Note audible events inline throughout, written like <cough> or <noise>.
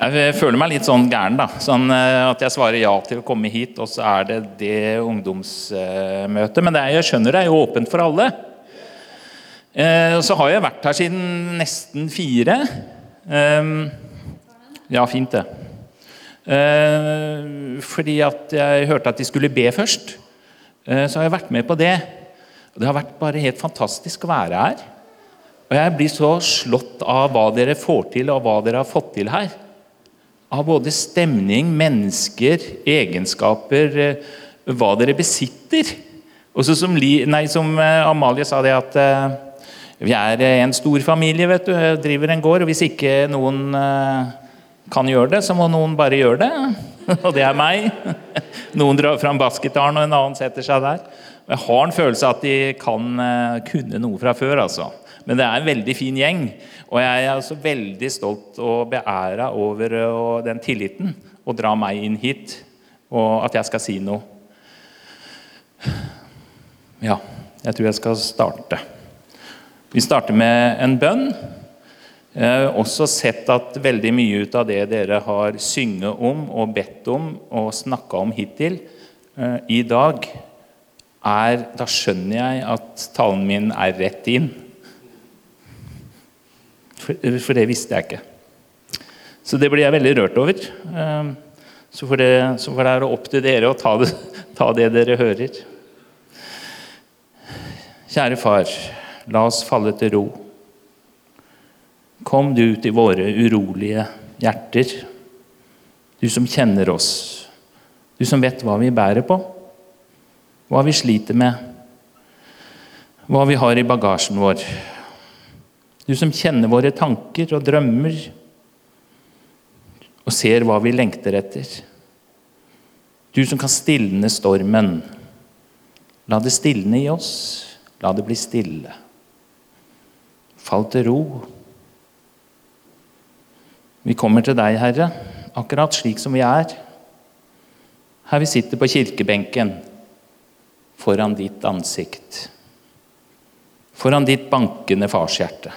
Jeg føler meg litt sånn gæren, da. Sånn eh, at jeg svarer ja til å komme hit, og så er det det ungdomsmøtet. Men det er, jeg skjønner det er jo åpent for alle. Eh, så har jeg vært her siden nesten fire. Eh, ja, fint, det. Fordi at jeg hørte at de skulle be først. Så har jeg vært med på det. Det har vært bare helt fantastisk å være her. Og jeg blir så slått av hva dere får til, og hva dere har fått til her av både stemning, mennesker, egenskaper, eh, hva dere besitter. Også som, nei, som eh, Amalie sa det at uh, vi er en stor familie, vet du. Driver en gård. Og hvis ikke noen kan gjøre det, så må noen bare gjøre det. <laughs> og det er meg. <laughs> Noen drar fram basketaren, og en annen setter seg der. Jeg har en følelse av at de kan uh, kunne noe fra før, altså. Men det er en veldig fin gjeng. Og jeg er også veldig stolt og beæra over uh, den tilliten å dra meg inn hit, og at jeg skal si noe. Ja, jeg tror jeg skal starte. Vi starter med en bønn. Jeg har også sett at veldig mye ut av det dere har synget om og bedt om og snakka om hittil uh, i dag, er Da skjønner jeg at talen min er rett inn. For, for, det visste jeg ikke. Så det blir jeg veldig rørt over. Ehm, så får det, så får det være opp til dere å ta det, <laughs> ta det dere hører. Kjære far, la oss falle til ro. Kom du til våre urolige hjerter, du som kjenner oss, du som vet hva vi bærer på, hva vi sliter med, hva vi har i bagasjen vår. Du som kjenner våre tanker og drømmer og ser hva vi lengter etter. Du som kan stilne stormen. La det stilne i oss. La det bli stille. Fall til ro. Vi kommer til deg, Herre, akkurat slik som vi er. Her vi sitter på kirkebenken foran ditt ansikt. Foran ditt bankende farshjerte.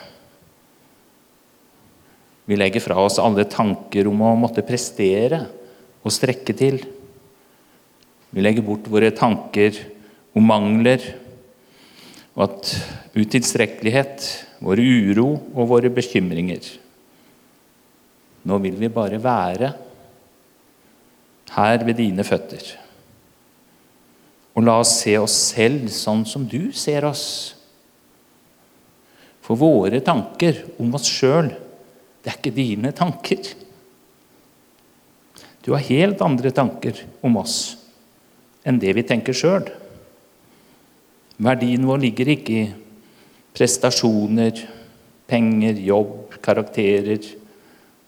Vi legger fra oss alle tanker om å måtte prestere og strekke til. Vi legger bort våre tanker om mangler og at utilstrekkelighet, vår uro og våre bekymringer. Nå vil vi bare være her ved dine føtter. Og la oss se oss selv sånn som du ser oss. For våre tanker om oss sjøl det er ikke dine tanker. Du har helt andre tanker om oss enn det vi tenker sjøl. Verdien vår ligger ikke i prestasjoner, penger, jobb, karakterer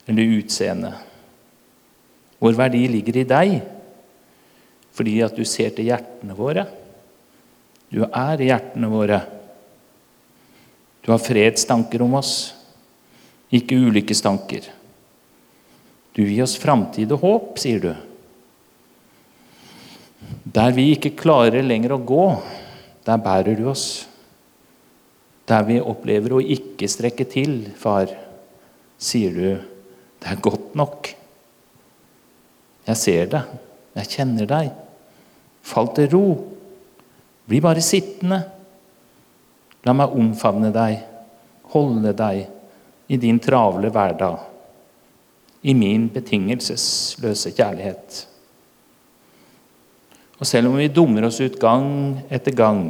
eller utseende. Vår verdi ligger i deg fordi at du ser til hjertene våre. Du er hjertene våre. Du har fredstanker om oss ikke ulykkestanker. Du gir oss framtid og håp, sier du. Der vi ikke klarer lenger å gå, der bærer du oss. Der vi opplever å ikke strekke til, far, sier du, det er godt nok. Jeg ser det, jeg kjenner deg. Fall til ro. Bli bare sittende. La meg omfavne deg, holde deg i din travle hverdag, i min betingelsesløse kjærlighet. Og selv om vi dummer oss ut gang etter gang,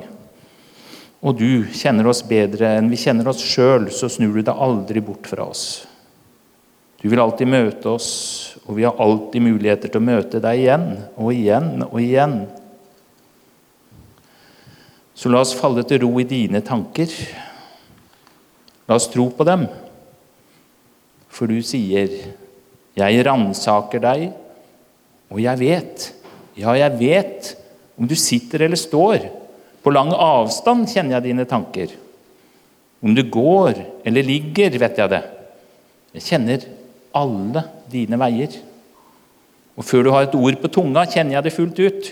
og du kjenner oss bedre enn vi kjenner oss sjøl, så snur du deg aldri bort fra oss. Du vil alltid møte oss, og vi har alltid muligheter til å møte deg igjen og igjen og igjen. Så la oss falle til ro i dine tanker. La oss tro på dem. For du sier, 'Jeg ransaker deg, og jeg vet'. Ja, jeg vet. Om du sitter eller står. På lang avstand kjenner jeg dine tanker. Om du går eller ligger, vet jeg det. Jeg kjenner alle dine veier. Og før du har et ord på tunga, kjenner jeg det fullt ut.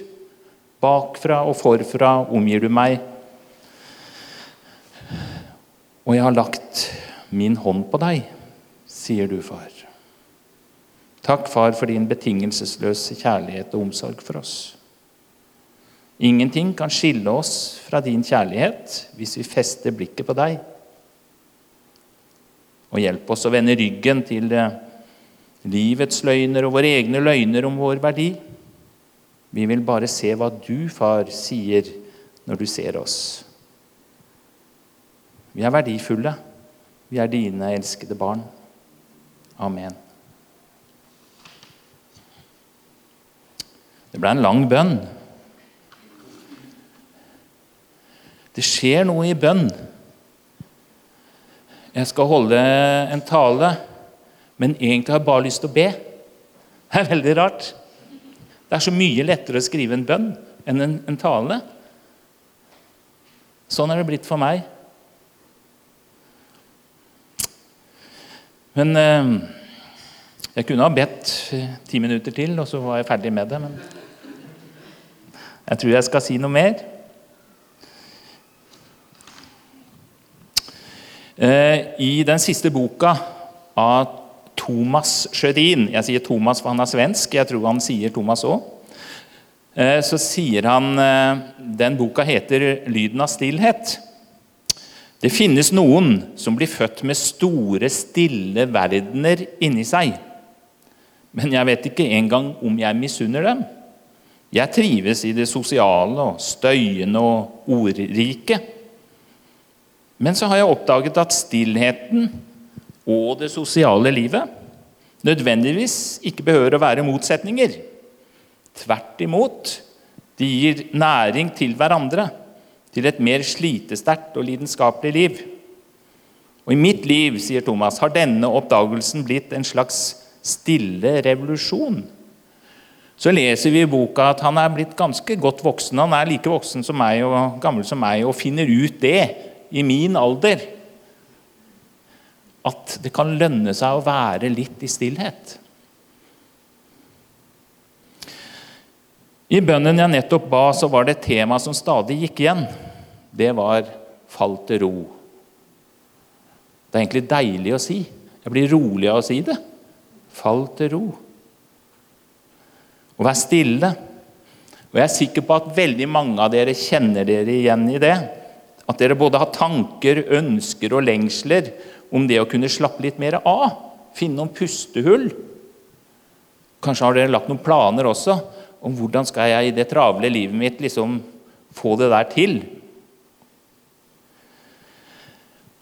Bakfra og forfra omgir du meg. Og jeg har lagt min hånd på deg sier du, far. Takk, far, for din betingelsesløse kjærlighet og omsorg for oss. Ingenting kan skille oss fra din kjærlighet hvis vi fester blikket på deg. Og hjelp oss å vende ryggen til eh, livets løgner og våre egne løgner om vår verdi. Vi vil bare se hva du, far, sier når du ser oss. Vi er verdifulle. Vi er dine elskede barn. Amen. Det ble en lang bønn. Det skjer noe i bønn. Jeg skal holde en tale, men egentlig har jeg bare lyst til å be. Det er veldig rart. Det er så mye lettere å skrive en bønn enn en, en tale. Sånn er det blitt for meg. Men eh, jeg kunne ha bedt ti minutter til, og så var jeg ferdig med det. Men jeg tror jeg skal si noe mer. Eh, I den siste boka av Thomas Sjødin Jeg sier Thomas for han er svensk, jeg tror han sier Thomas òg. Eh, så sier han eh, Den boka heter 'Lyden av stillhet'. Det finnes noen som blir født med store, stille verdener inni seg. Men jeg vet ikke engang om jeg misunner dem. Jeg trives i det sosiale og støyende og ordrike. Men så har jeg oppdaget at stillheten og det sosiale livet nødvendigvis ikke behøver å være motsetninger. Tvert imot. De gir næring til hverandre, til et mer slitesterkt og lidenskapelig liv. Og I mitt liv sier Thomas, har denne oppdagelsen blitt en slags stille revolusjon så leser vi i boka at han er blitt ganske godt voksen. Han er like voksen som meg og gammel som meg og finner ut det i min alder. At det kan lønne seg å være litt i stillhet. I bønnen jeg nettopp ba, så var det et tema som stadig gikk igjen. Det var 'fall til ro'. Det er egentlig deilig å si. Jeg blir rolig av å si det. Fall til ro. Å være stille. Og Jeg er sikker på at veldig mange av dere kjenner dere igjen i det. At dere både har tanker, ønsker og lengsler om det å kunne slappe litt mer av. Finne noen pustehull. Kanskje har dere lagt noen planer også om hvordan skal jeg i det travle livet mitt liksom få det der til.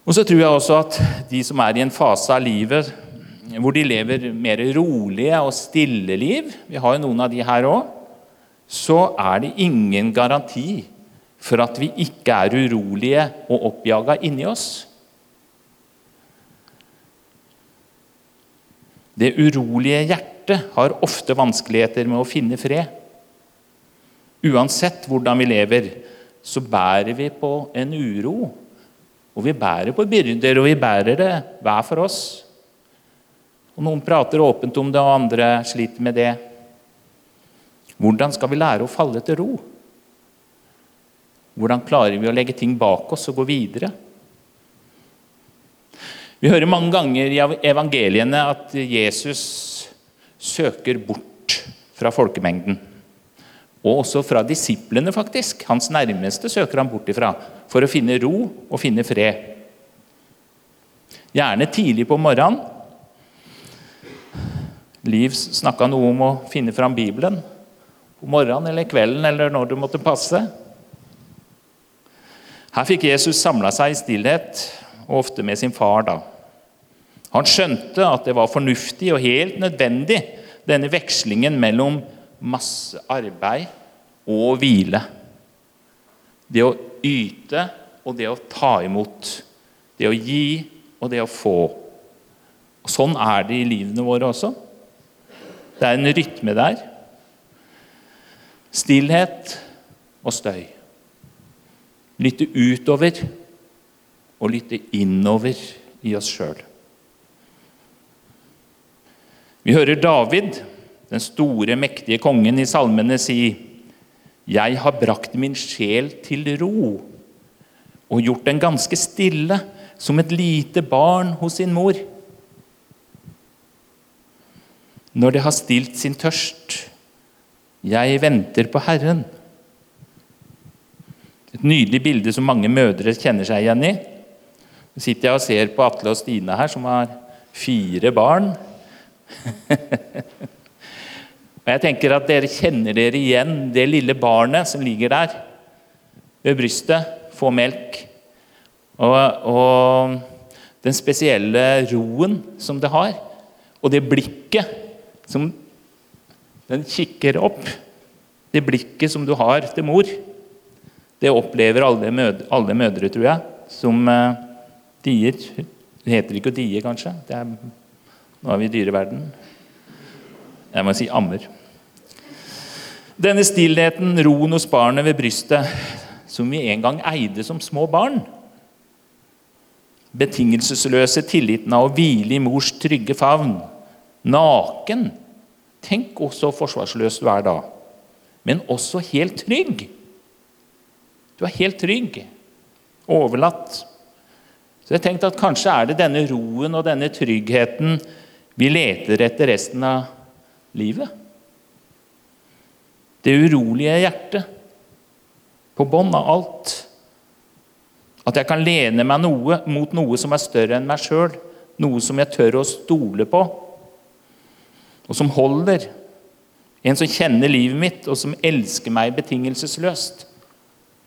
Og så tror jeg også at de som er i en fase av livet hvor de lever mer rolige og stille liv, vi har jo noen av de her òg, så er det ingen garanti for at vi ikke er urolige og oppjaga inni oss. Det urolige hjertet har ofte vanskeligheter med å finne fred. Uansett hvordan vi lever, så bærer vi på en uro. Og vi bærer på byrder, og vi bærer det hver for oss. Og Noen prater åpent om det, og andre sliter med det. Hvordan skal vi lære å falle til ro? Hvordan klarer vi å legge ting bak oss og gå videre? Vi hører mange ganger i evangeliene at Jesus søker bort fra folkemengden. Og også fra disiplene, faktisk. Hans nærmeste søker han bort ifra for å finne ro og finne fred. Gjerne tidlig på morgenen Liv snakka noe om å finne fram Bibelen på morgenen eller kvelden eller når det måtte passe. Her fikk Jesus samla seg i stillhet, og ofte med sin far. da. Han skjønte at det var fornuftig og helt nødvendig, denne vekslingen mellom masse arbeid og hvile. Det å yte og det å ta imot. Det å gi og det å få. Og sånn er det i livene våre også. Det er en rytme der. Stillhet og støy. Lytte utover og lytte innover i oss sjøl. Vi hører David, den store, mektige kongen, i salmene si Jeg har brakt min sjel til ro og gjort den ganske stille, som et lite barn hos sin mor. når det har stilt sin tørst. Jeg venter på Herren. Et nydelig bilde som mange mødre kjenner seg igjen i. Nå sitter jeg og ser på Atle og Stine her, som har fire barn. <laughs> og jeg tenker at dere kjenner dere igjen det lille barnet som ligger der ved brystet, får melk. Og, og den spesielle roen som det har, og det blikket som den kikker opp. Det blikket som du har til mor, det opplever alle, mødre, alle mødre tror jeg, som uh, dier. Det heter ikke å die, kanskje. Det Er, nå er vi i dyreverden. Jeg må si ammer. Denne stillheten, roen hos barnet ved brystet, som vi en gang eide som små barn. Betingelsesløse tilliten av å hvile i mors trygge favn. Naken. Tenk også forsvarsløs du er da. Men også helt trygg. Du er helt trygg. Overlatt. Så jeg tenkte at kanskje er det denne roen og denne tryggheten vi leter etter resten av livet. Det urolige hjertet på bånn av alt. At jeg kan lene meg noe, mot noe som er større enn meg sjøl. Noe som jeg tør å stole på, og som holder. En som kjenner livet mitt, og som elsker meg betingelsesløst.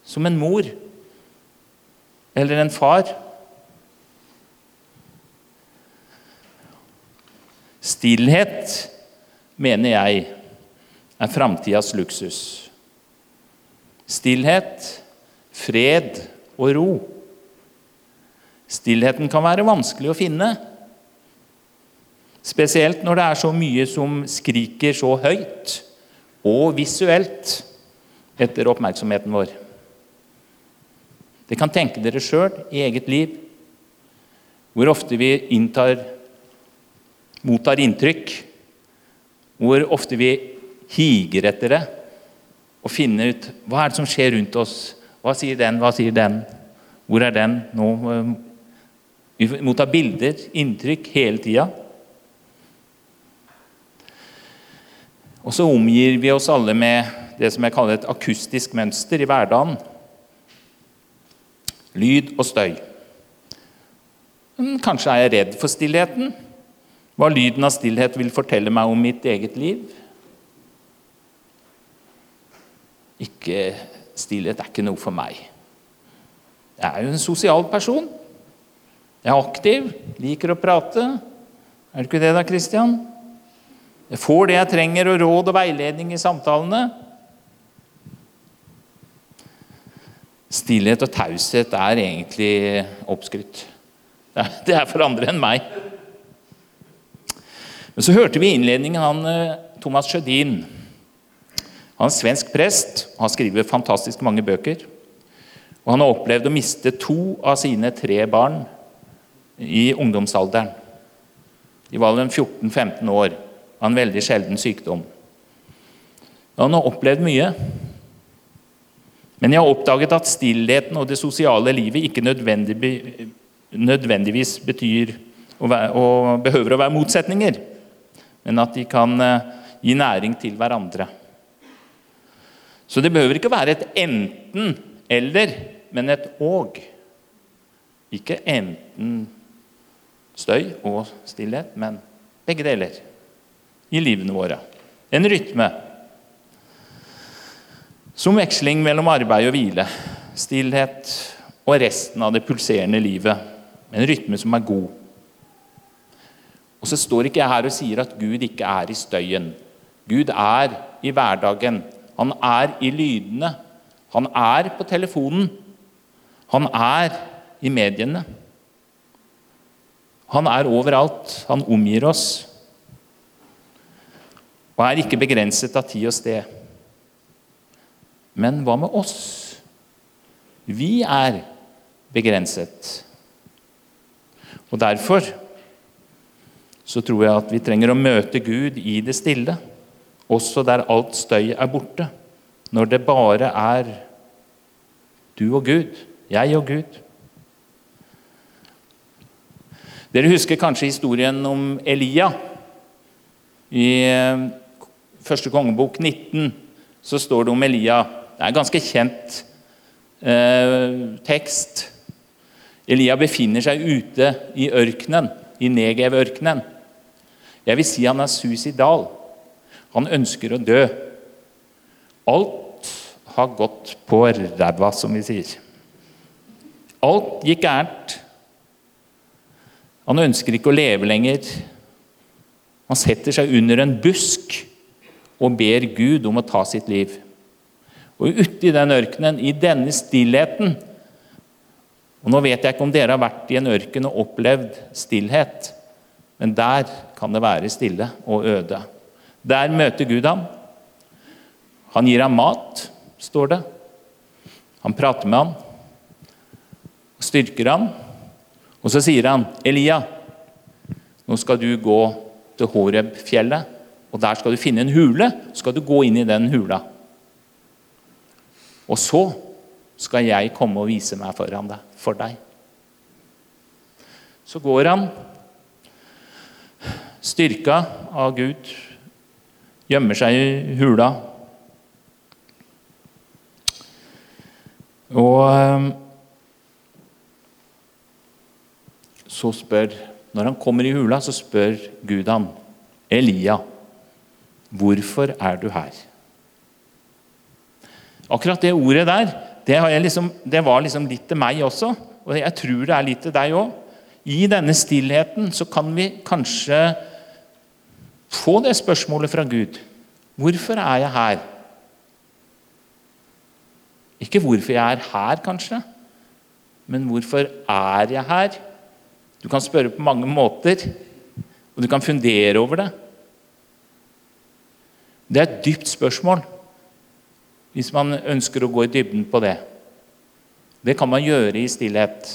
Som en mor eller en far. Stillhet, mener jeg, er framtidas luksus. Stillhet, fred og ro. Stillheten kan være vanskelig å finne. Spesielt når det er så mye som skriker så høyt og visuelt etter oppmerksomheten vår. Det kan tenke dere sjøl i eget liv hvor ofte vi inntar, mottar inntrykk, hvor ofte vi higer etter det og finner ut hva er det som skjer rundt oss. Hva sier den, hva sier den? Hvor er den nå? Vi mottar bilder, inntrykk, hele tida. Og så omgir vi oss alle med det som jeg kaller et akustisk mønster i hverdagen. Lyd og støy. Kanskje er jeg redd for stillheten? Hva lyden av stillhet vil fortelle meg om mitt eget liv? Ikke Stillhet er ikke noe for meg. Jeg er jo en sosial person. Jeg er aktiv, liker å prate. Er du ikke det, da, Kristian? Jeg får det jeg trenger, og råd og veiledning i samtalene. Stillhet og taushet er egentlig oppskrytt. Det er for andre enn meg. Men så hørte vi i innledningen han eh, Thomas Sjødin. Han er svensk prest og har skrevet fantastisk mange bøker. Og han har opplevd å miste to av sine tre barn i ungdomsalderen. De var vel 14-15 år av en veldig sjelden sykdom. Han har opplevd mye. Men jeg har oppdaget at stillheten og det sosiale livet ikke nødvendigvis betyr og behøver å være motsetninger, men at de kan eh, gi næring til hverandre. Så det behøver ikke være et enten-eller, men et og. Ikke enten støy og stillhet, men begge deler i livene våre. En rytme. Som veksling mellom arbeid og hvile, stillhet og resten av det pulserende livet. En rytme som er god. Og så står ikke jeg her og sier at Gud ikke er i støyen. Gud er i hverdagen. Han er i lydene. Han er på telefonen. Han er i mediene. Han er overalt. Han omgir oss. Og er ikke begrenset av tid og sted. Men hva med oss? Vi er begrenset. Og Derfor så tror jeg at vi trenger å møte Gud i det stille, også der alt støy er borte. Når det bare er du og Gud, jeg og Gud. Dere husker kanskje historien om Elia I eh, første kongebok 19 så står det om Elia. Det er en ganske kjent eh, tekst. Elia befinner seg ute i ørkenen, i Negev-ørkenen. Jeg vil si han er suicidal. Han ønsker å dø. Alt har gått på ræva, som vi sier. Alt gikk gærent. Han ønsker ikke å leve lenger. Han setter seg under en busk og ber Gud om å ta sitt liv. Og ute i den ørkenen, i denne stillheten Og Nå vet jeg ikke om dere har vært i en ørken og opplevd stillhet, men der kan det være stille og øde. Der møter Gud ham. Han gir ham mat, står det. Han prater med ham, styrker ham. Og så sier han, 'Elia, nå skal du gå til Horeb-fjellet, og der skal du finne en hule. Så skal du gå inn i den hula. Og så skal jeg komme og vise meg foran deg, for deg. Så går han, styrka av Gud, gjemmer seg i hula. Og så spør Når han kommer i hula, så spør Gud han, Elia, hvorfor er du her? Akkurat det ordet der, det, liksom, det var liksom litt til meg også. Og jeg tror det er litt til deg òg. I denne stillheten så kan vi kanskje få det spørsmålet fra Gud. Hvorfor er jeg her? Ikke hvorfor jeg er her, kanskje, men hvorfor er jeg her? Du kan spørre på mange måter, og du kan fundere over det. Det er et dypt spørsmål hvis man ønsker å gå i dybden på det. Det kan man gjøre i stillhet.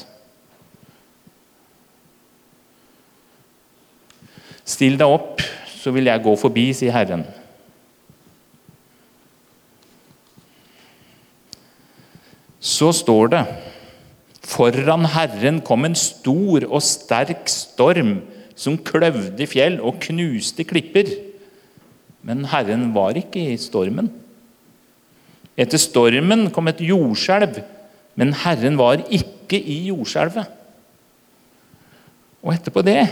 Still deg opp, så vil jeg gå forbi, sier Herren. Så står det Foran Herren kom en stor og sterk storm som kløvde fjell og knuste klipper. Men Herren var ikke i stormen. Etter stormen kom et jordskjelv, men Herren var ikke i jordskjelvet. Og etterpå det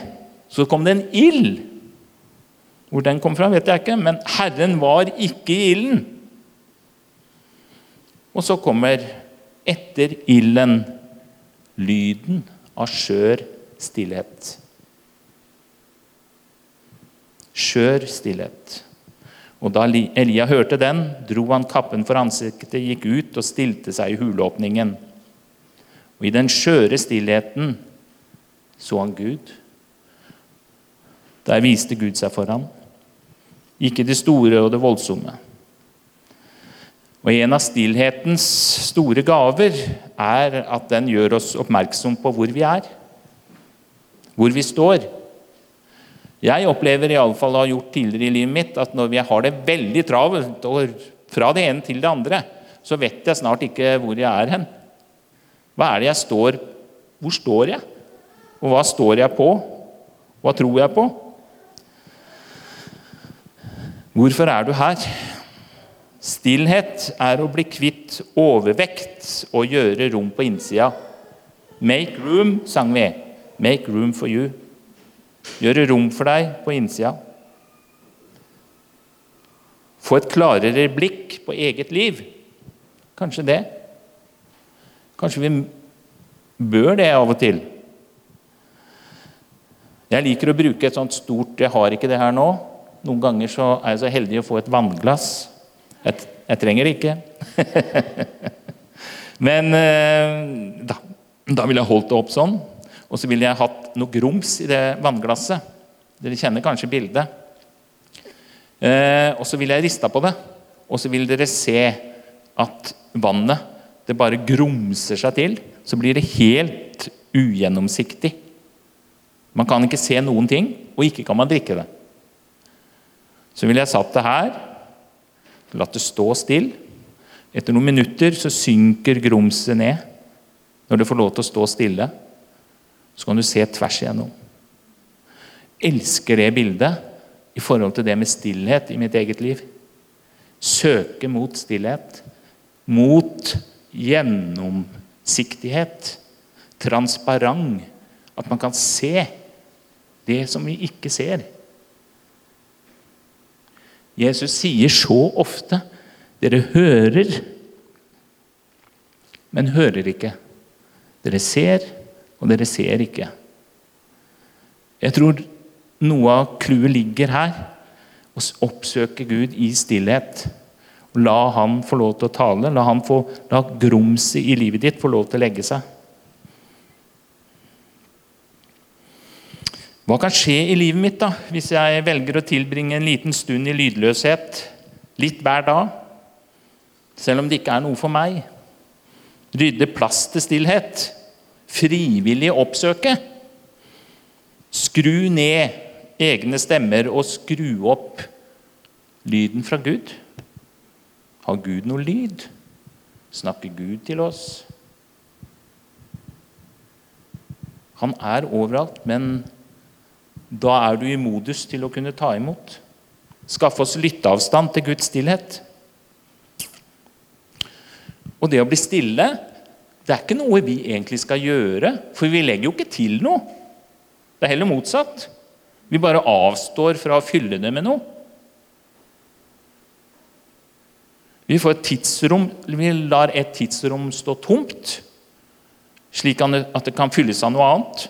så kom det en ild. Hvor den kom fra, vet jeg ikke, men Herren var ikke i ilden. Og så kommer etter ilden lyden av skjør stillhet. Skjør stillhet. Og Da Elia hørte den, dro han kappen for ansiktet, gikk ut og stilte seg i huleåpningen. Og I den skjøre stillheten så han Gud. Der viste Gud seg for ham. Ikke det store og det voldsomme. Og En av stillhetens store gaver er at den gjør oss oppmerksom på hvor vi er, hvor vi står. Jeg opplever i alle fall å ha gjort tidligere i livet mitt at når vi har det veldig travelt, og fra det ene til det andre, så vet jeg snart ikke hvor jeg er hen. Hva er det jeg står Hvor står jeg? Og hva står jeg på? Hva tror jeg på? Hvorfor er du her? Stillhet er å bli kvitt overvekt og gjøre rom på innsida. Make room, sang vi. Make room for you. Gjøre rom for deg på innsida. Få et klarere blikk på eget liv. Kanskje det. Kanskje vi bør det av og til. Jeg liker å bruke et sånt stort Jeg har ikke det her nå. Noen ganger så er jeg så heldig å få et vannglass. Jeg, jeg trenger det ikke. <laughs> Men eh, da, da ville jeg holdt det opp sånn. Og så ville jeg hatt noe grums i det vannglasset. Dere kjenner kanskje bildet. Eh, og så ville jeg rista på det. Og så vil dere se at vannet det bare grumser seg til. Så blir det helt ugjennomsiktig. Man kan ikke se noen ting, og ikke kan man drikke det. Så ville jeg satt det her Latt det stå stille. Etter noen minutter så synker grumset ned. Når det får lov til å stå stille, så kan du se tvers igjennom. Elsker det bildet. i forhold til det med stillhet i mitt eget liv. Søke mot stillhet. Mot gjennomsiktighet. Transparent. At man kan se det som vi ikke ser. Jesus sier så ofte dere hører, men hører ikke. Dere ser, og dere ser ikke. Jeg tror noe av clouet ligger her. Å oppsøke Gud i stillhet. Og la Han få lov til å tale. La, han få, la grumset i livet ditt få lov til å legge seg. Hva kan skje i livet mitt da, hvis jeg velger å tilbringe en liten stund i lydløshet litt hver dag, selv om det ikke er noe for meg? Rydde plass til stillhet. Frivillig oppsøke. Skru ned egne stemmer og skru opp lyden fra Gud. Har Gud noe lyd? Snakker Gud til oss? Han er overalt, men da er du i modus til å kunne ta imot. Skaffe oss lytteavstand til Guds stillhet. Og det å bli stille, det er ikke noe vi egentlig skal gjøre, for vi legger jo ikke til noe. Det er heller motsatt. Vi bare avstår fra å fylle det med noe. Vi får et tidsrom, vi lar et tidsrom stå tomt, slik at det kan fylles av noe annet.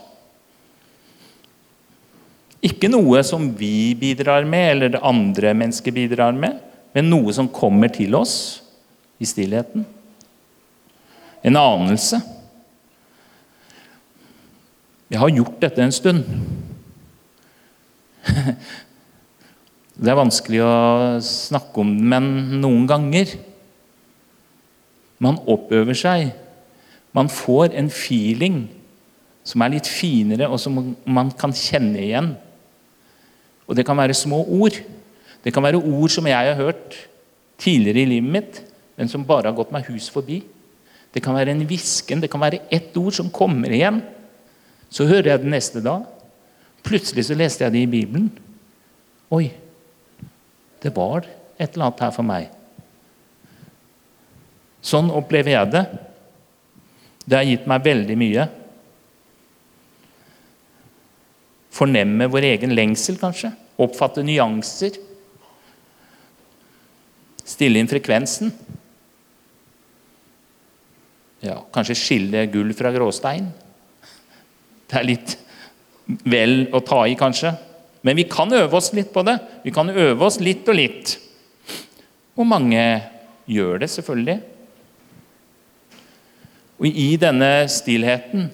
Ikke noe som vi bidrar med, eller det andre mennesket bidrar med, men noe som kommer til oss i stillheten. En anelse. Jeg har gjort dette en stund. <laughs> Det er vanskelig å snakke om det, men noen ganger Man oppøver seg. Man får en feeling som er litt finere, og som man kan kjenne igjen. Og det kan være små ord. Det kan være ord som jeg har hørt tidligere i livet mitt, men som bare har gått meg hus forbi. Det kan være en hvisken, det kan være ett ord som kommer igjen så hører jeg det neste dag. Plutselig så leste jeg det i Bibelen. Oi, det var et eller annet her for meg. Sånn opplever jeg det. Det har gitt meg veldig mye. Fornemme vår egen lengsel, kanskje. Oppfatte nyanser. Stille inn frekvensen. Ja, kanskje skille gull fra gråstein. Det er litt vel å ta i, kanskje. Men vi kan øve oss litt på det. Vi kan øve oss litt og litt. Og mange gjør det, selvfølgelig. Og i denne stillheten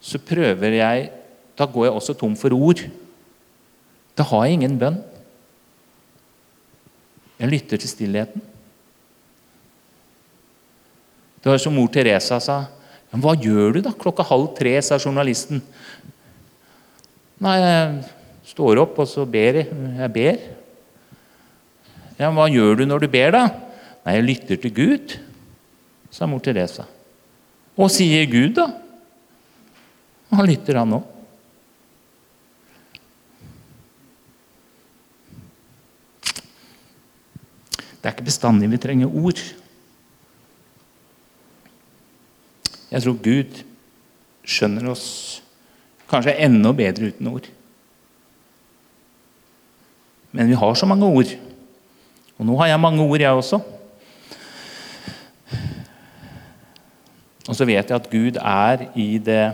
så prøver jeg Da går jeg også tom for ord. Da har jeg ingen bønn. Jeg lytter til stillheten. Det var som mor Teresa sa men hva gjør du da klokka halv tre, sa journalisten. Nei, jeg står opp, og så ber jeg. Jeg ber. Ja, hva gjør du når du ber, da? Nei, jeg lytter til Gud, sa mor Teresa. Hva sier Gud, da? Han lytter, han òg. Det er ikke bestandig vi trenger ord. Jeg tror Gud skjønner oss kanskje enda bedre uten ord. Men vi har så mange ord. Og nå har jeg mange ord, jeg også. Og så vet jeg at Gud er i det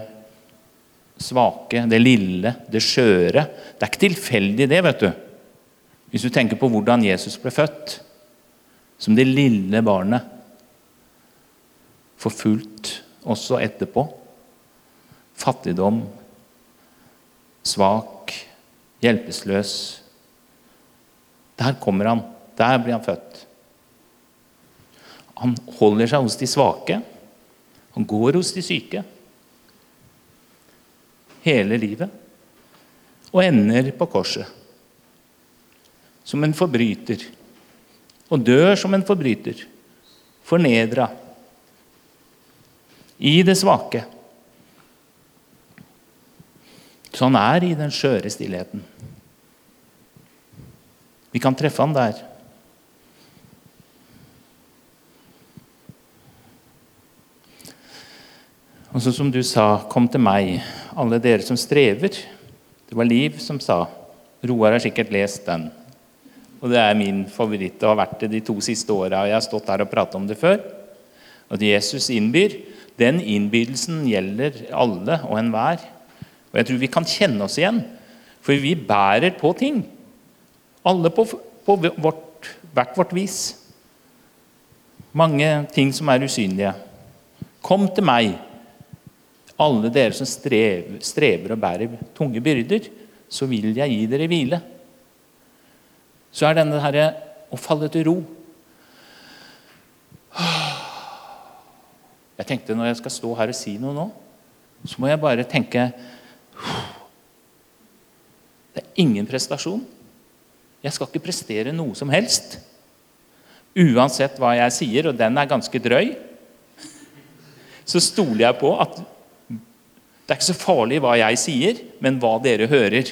svake, det lille, det skjøre. Det er ikke tilfeldig, det, vet du. Hvis du tenker på hvordan Jesus ble født. Som det lille barnet. Forfulgt også etterpå. Fattigdom, svak, hjelpeløs. Der kommer han. Der blir han født. Han holder seg hos de svake. Han går hos de syke. Hele livet. Og ender på korset. Som en forbryter. Og dør som en forbryter. Fornedra i det svake. Så han er i den skjøre stillheten. Vi kan treffe han der. Og så som du sa, kom til meg, alle dere som strever. Det var Liv som sa. Roar har sikkert lest den. Og det er min favoritt og har vært det de to siste åra. Jeg har stått her og pratet om det før. At Jesus innbyr, den innbydelsen gjelder alle og enhver. Og jeg tror vi kan kjenne oss igjen, for vi bærer på ting. Alle på, på vårt, hvert vårt vis. Mange ting som er usynlige. Kom til meg alle dere som strever, strever og bærer tunge byrder, så vil jeg gi dere hvile. Så er denne herre å falle til ro. Jeg tenkte når jeg skal stå her og si noe nå, så må jeg bare tenke Det er ingen prestasjon. Jeg skal ikke prestere noe som helst. Uansett hva jeg sier, og den er ganske drøy, så stoler jeg på at det er ikke så farlig hva jeg sier, men hva dere hører.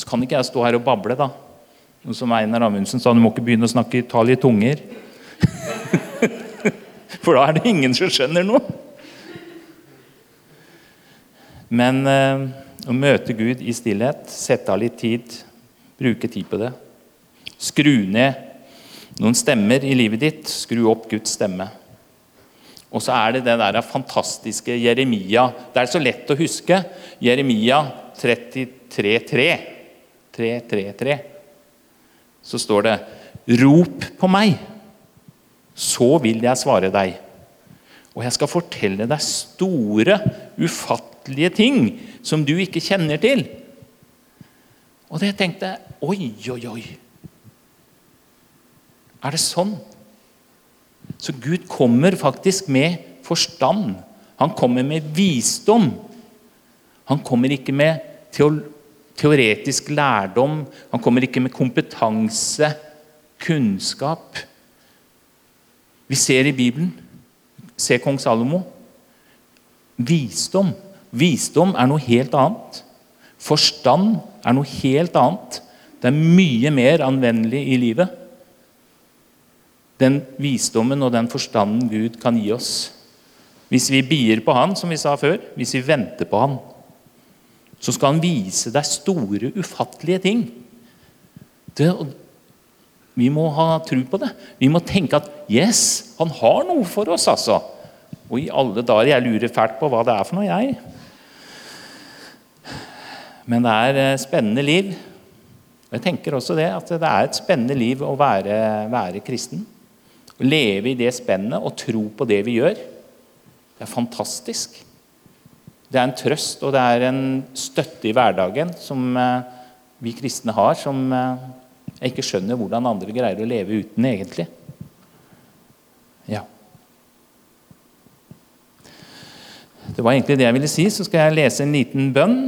Så kan ikke jeg stå her og bable, da. Som Einar Amundsen sa, du må ikke begynne å snakke tall i tunger. <laughs> For da er det ingen som skjønner noe. Men eh, å møte Gud i stillhet, sette av litt tid, bruke tid på det. Skru ned noen stemmer i livet ditt, skru opp Guds stemme. Og så er det det der fantastiske Jeremia. Det er så lett å huske. Jeremia 33,3. 333. Så står det Rop på meg, så vil jeg svare deg. Og jeg skal fortelle deg store, ufattelige ting som du ikke kjenner til. Og det tenkte jeg Oi, oi, oi. Er det sånn? Så Gud kommer faktisk med forstand. Han kommer med visdom. Han kommer ikke med teoretisk lærdom. Han kommer ikke med kompetanse, kunnskap. Vi ser i Bibelen Se kong Salomo. Visdom. Visdom er noe helt annet. Forstand er noe helt annet. Det er mye mer anvendelig i livet den visdommen og den forstanden Gud kan gi oss. Hvis vi bier på Han, som vi sa før, hvis vi venter på Han, så skal Han vise deg store, ufattelige ting. Det, vi må ha tro på det. Vi må tenke at yes, Han har noe for oss, altså. Og i alle dager, jeg lurer fælt på hva det er for noe, jeg. Men det er et spennende liv. Og jeg tenker også det, at det er et spennende liv å være, være kristen. Å leve i det spennet og tro på det vi gjør, det er fantastisk. Det er en trøst og det er en støtte i hverdagen som eh, vi kristne har, som eh, jeg ikke skjønner hvordan andre greier å leve uten, egentlig. Ja. Det var egentlig det jeg ville si. Så skal jeg lese en liten bønn.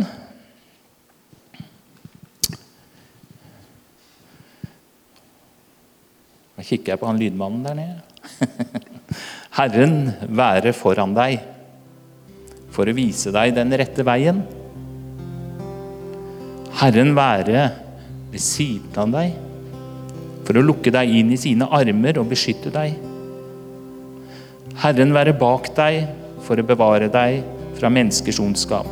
Da kikker jeg på han lydmannen der nede. <laughs> Herren være foran deg for å vise deg den rette veien. Herren være ved siden av deg for å lukke deg inn i sine armer og beskytte deg. Herren være bak deg for å bevare deg fra menneskers ondskap.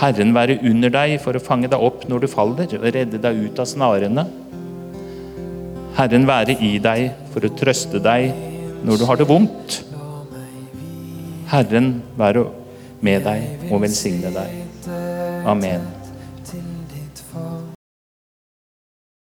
Herren være under deg for å fange deg opp når du faller, og redde deg ut av snarene. Herren være i deg for å trøste deg når du har det vondt. Herren være med deg og velsigne deg. Amen.